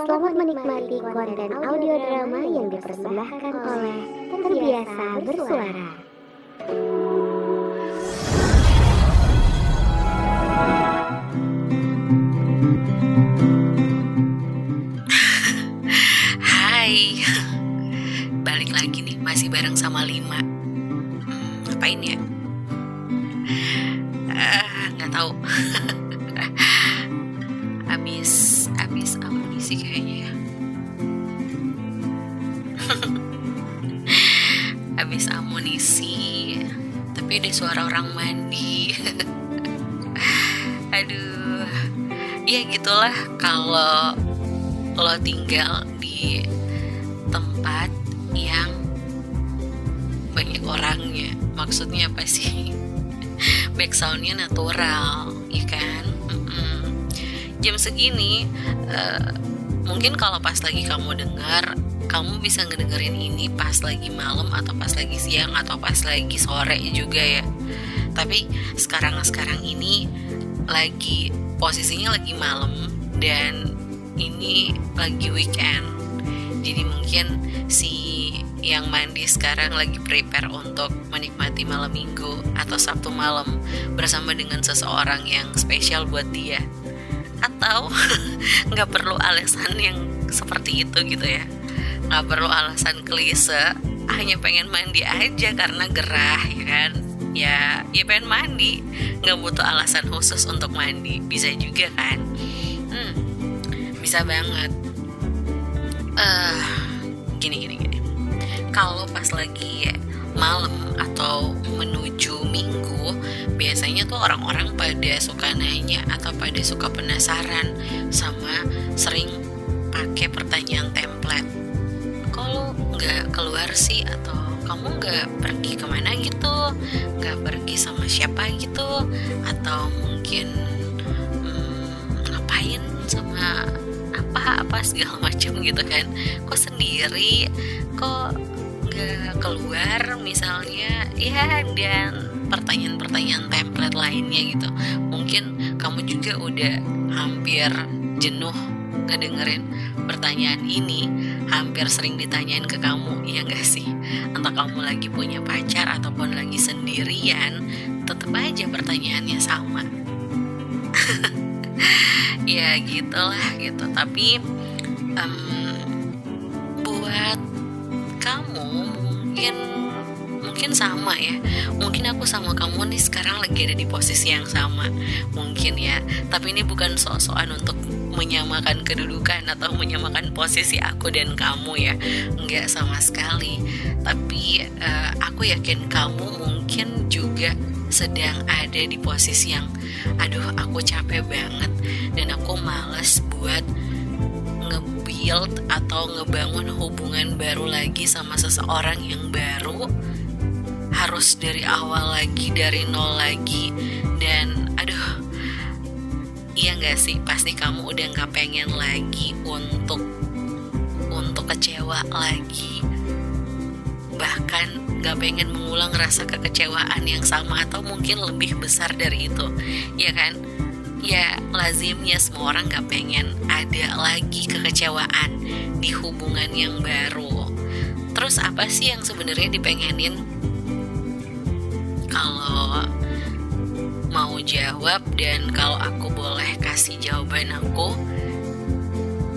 Selamat menikmati konten audio drama yang dipersembahkan oleh Terbiasa Bersuara. Hai, balik lagi nih, masih bareng sama Lima. Amunisi kayaknya ya. abis amunisi, tapi ada suara orang mandi. Aduh, ya gitulah kalau lo tinggal di tempat yang banyak orangnya maksudnya apa sih backsoundnya natural ya kan Mm-mm. jam segini eh, mungkin kalau pas lagi kamu dengar kamu bisa ngedengerin ini pas lagi malam atau pas lagi siang atau pas lagi sore juga ya. Tapi sekarang sekarang ini lagi posisinya lagi malam dan ini lagi weekend. Jadi mungkin si yang mandi sekarang lagi prepare untuk menikmati malam minggu atau sabtu malam bersama dengan seseorang yang spesial buat dia atau nggak perlu alasan yang seperti itu gitu ya. Nggak perlu alasan klise hanya pengen mandi aja karena gerah ya kan? Ya ya pengen mandi. Nggak butuh alasan khusus untuk mandi. Bisa juga kan? Hmm, bisa banget. Eh gini gini gini. Kalau pas lagi malam atau menuju minggu biasanya tuh orang-orang pada suka nanya atau pada suka penasaran sama sering pakai pertanyaan template. Kalau nggak keluar sih atau kamu nggak pergi ke mana gitu nggak pergi sama siapa gitu atau mungkin hmm, ngapain sama apa apa segala macam gitu kan. Kok sendiri? Kok keluar misalnya ya dan pertanyaan-pertanyaan template lainnya gitu. Mungkin kamu juga udah hampir jenuh ngedengerin pertanyaan ini hampir sering ditanyain ke kamu ya gak sih? Entah kamu lagi punya pacar ataupun lagi sendirian tetap aja pertanyaannya sama. Ya gitulah gitu. Tapi em, mungkin mungkin sama ya. Mungkin aku sama kamu nih sekarang lagi ada di posisi yang sama. Mungkin ya. Tapi ini bukan sok-sokan untuk menyamakan kedudukan atau menyamakan posisi aku dan kamu ya. Nggak sama sekali. Tapi eh, aku yakin kamu mungkin juga sedang ada di posisi yang aduh aku capek banget dan aku males buat nge-build atau ngebangun hubungan baru lagi sama seseorang yang baru harus dari awal lagi dari nol lagi. Dan aduh iya nggak sih? Pasti kamu udah nggak pengen lagi untuk untuk kecewa lagi. Bahkan nggak pengen mengulang rasa kekecewaan yang sama atau mungkin lebih besar dari itu. Ya kan ya lazimnya semua orang nggak pengen ada lagi kekecewaan di hubungan yang baru. Terus apa sih yang sebenarnya dipengenin? Kalau mau jawab dan kalau aku boleh kasih jawaban aku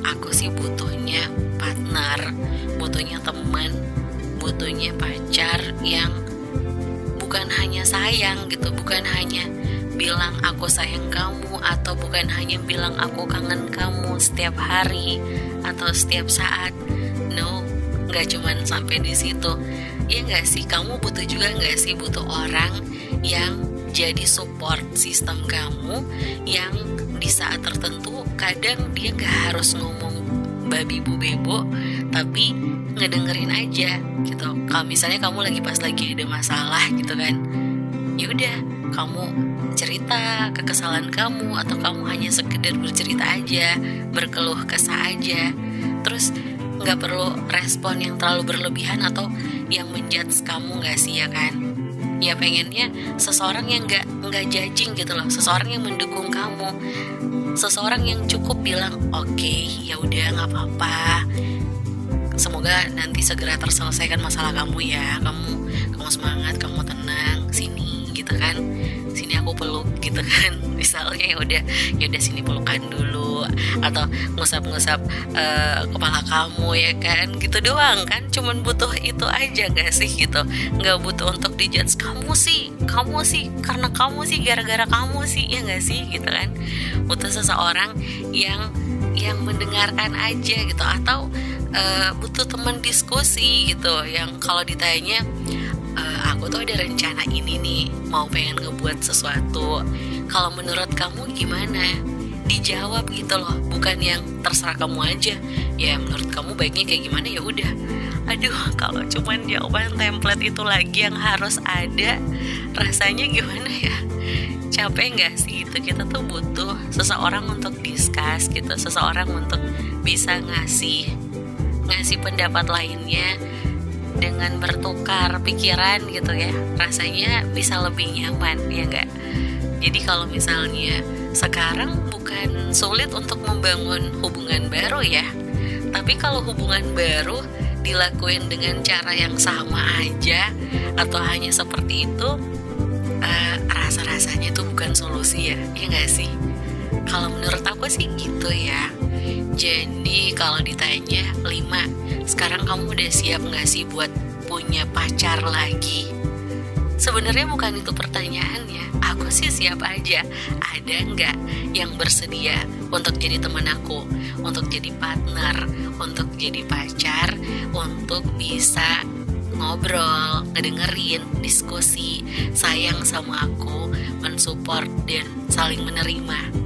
aku sih butuhnya partner butuhnya teman butuhnya pacar yang bukan hanya sayang gitu bukan hanya bilang aku sayang kamu atau bukan hanya bilang aku kangen kamu setiap hari atau setiap saat. No nggak cuman sampai di situ. Ya nggak sih kamu butuh juga nggak sih butuh orang yang jadi support sistem kamu yang di saat tertentu kadang dia nggak harus ngomong babi bu bebo tapi ngedengerin aja gitu. Kalau misalnya kamu lagi pas lagi ada masalah gitu kan yaudah kamu cerita kekesalan kamu atau kamu hanya sekedar bercerita aja berkeluh kesah aja. Terus nggak perlu respon yang terlalu berlebihan atau yang menjudge kamu nggak sih ya kan? Ya pengennya seseorang yang nggak nggak judging gitu loh seseorang yang mendukung kamu. Seseorang yang cukup bilang oke okay, ya udah nggak apa-apa. Semoga nanti segera terselesaikan masalah kamu ya. Kamu kamu semangat kamu tenang sini gitu kan gitu kan. Misalnya ya udah ya udah sini pelukan dulu atau ngusap-ngusap uh, kepala kamu ya kan gitu doang kan. Cuman butuh itu aja gak sih gitu? Nggak butuh untuk dijudge kamu sih kamu sih karena kamu sih gara-gara kamu sih ya gak sih gitu kan. Butuh seseorang yang yang mendengarkan aja gitu atau uh, butuh teman diskusi gitu. Yang kalau ditanya tuh ada rencana ini nih mau pengen ngebuat sesuatu. Kalau menurut kamu gimana? Dijawab gitu loh bukan yang terserah kamu aja. Ya menurut kamu baiknya kayak gimana? Ya udah. Aduh kalau cuman jawaban template itu lagi yang harus ada rasanya gimana ya? Capek nggak sih? Itu kita tuh butuh seseorang untuk discuss gitu seseorang untuk bisa ngasih ngasih pendapat lainnya dengan bertukar pikiran gitu ya rasanya bisa lebih nyaman ya enggak jadi kalau misalnya sekarang bukan sulit untuk membangun hubungan baru ya tapi kalau hubungan baru dilakuin dengan cara yang sama aja atau hanya seperti itu uh, rasa-rasanya itu bukan solusi ya ya enggak sih? Kalau menurut aku sih gitu ya jadi kalau ditanya lima sekarang kamu udah siap gak sih buat punya pacar lagi? Sebenarnya bukan itu pertanyaannya. Aku sih siap aja. Ada nggak yang bersedia untuk jadi teman aku, untuk jadi partner, untuk jadi pacar, untuk bisa ngobrol, ngedengerin, diskusi, sayang sama aku, mensupport dan saling menerima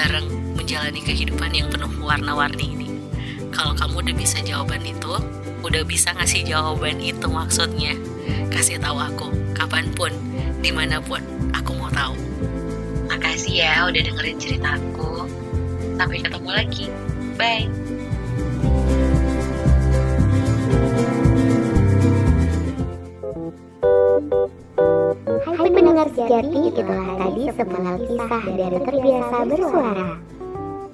bareng-bareng menjalani kehidupan yang penuh warna-warni ini. Kalau kamu udah bisa jawaban itu, udah bisa ngasih jawaban itu maksudnya, kasih tahu aku kapan pun, di mana pun, aku mau tahu. Makasih ya udah dengerin ceritaku. Sampai ketemu lagi. Bye. Sejati, itulah tadi sepenggal kisah dari terbiasa bersuara.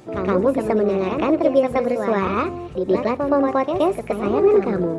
Kamu bisa mendengarkan terbiasa bersuara di platform podcast kesayangan kamu.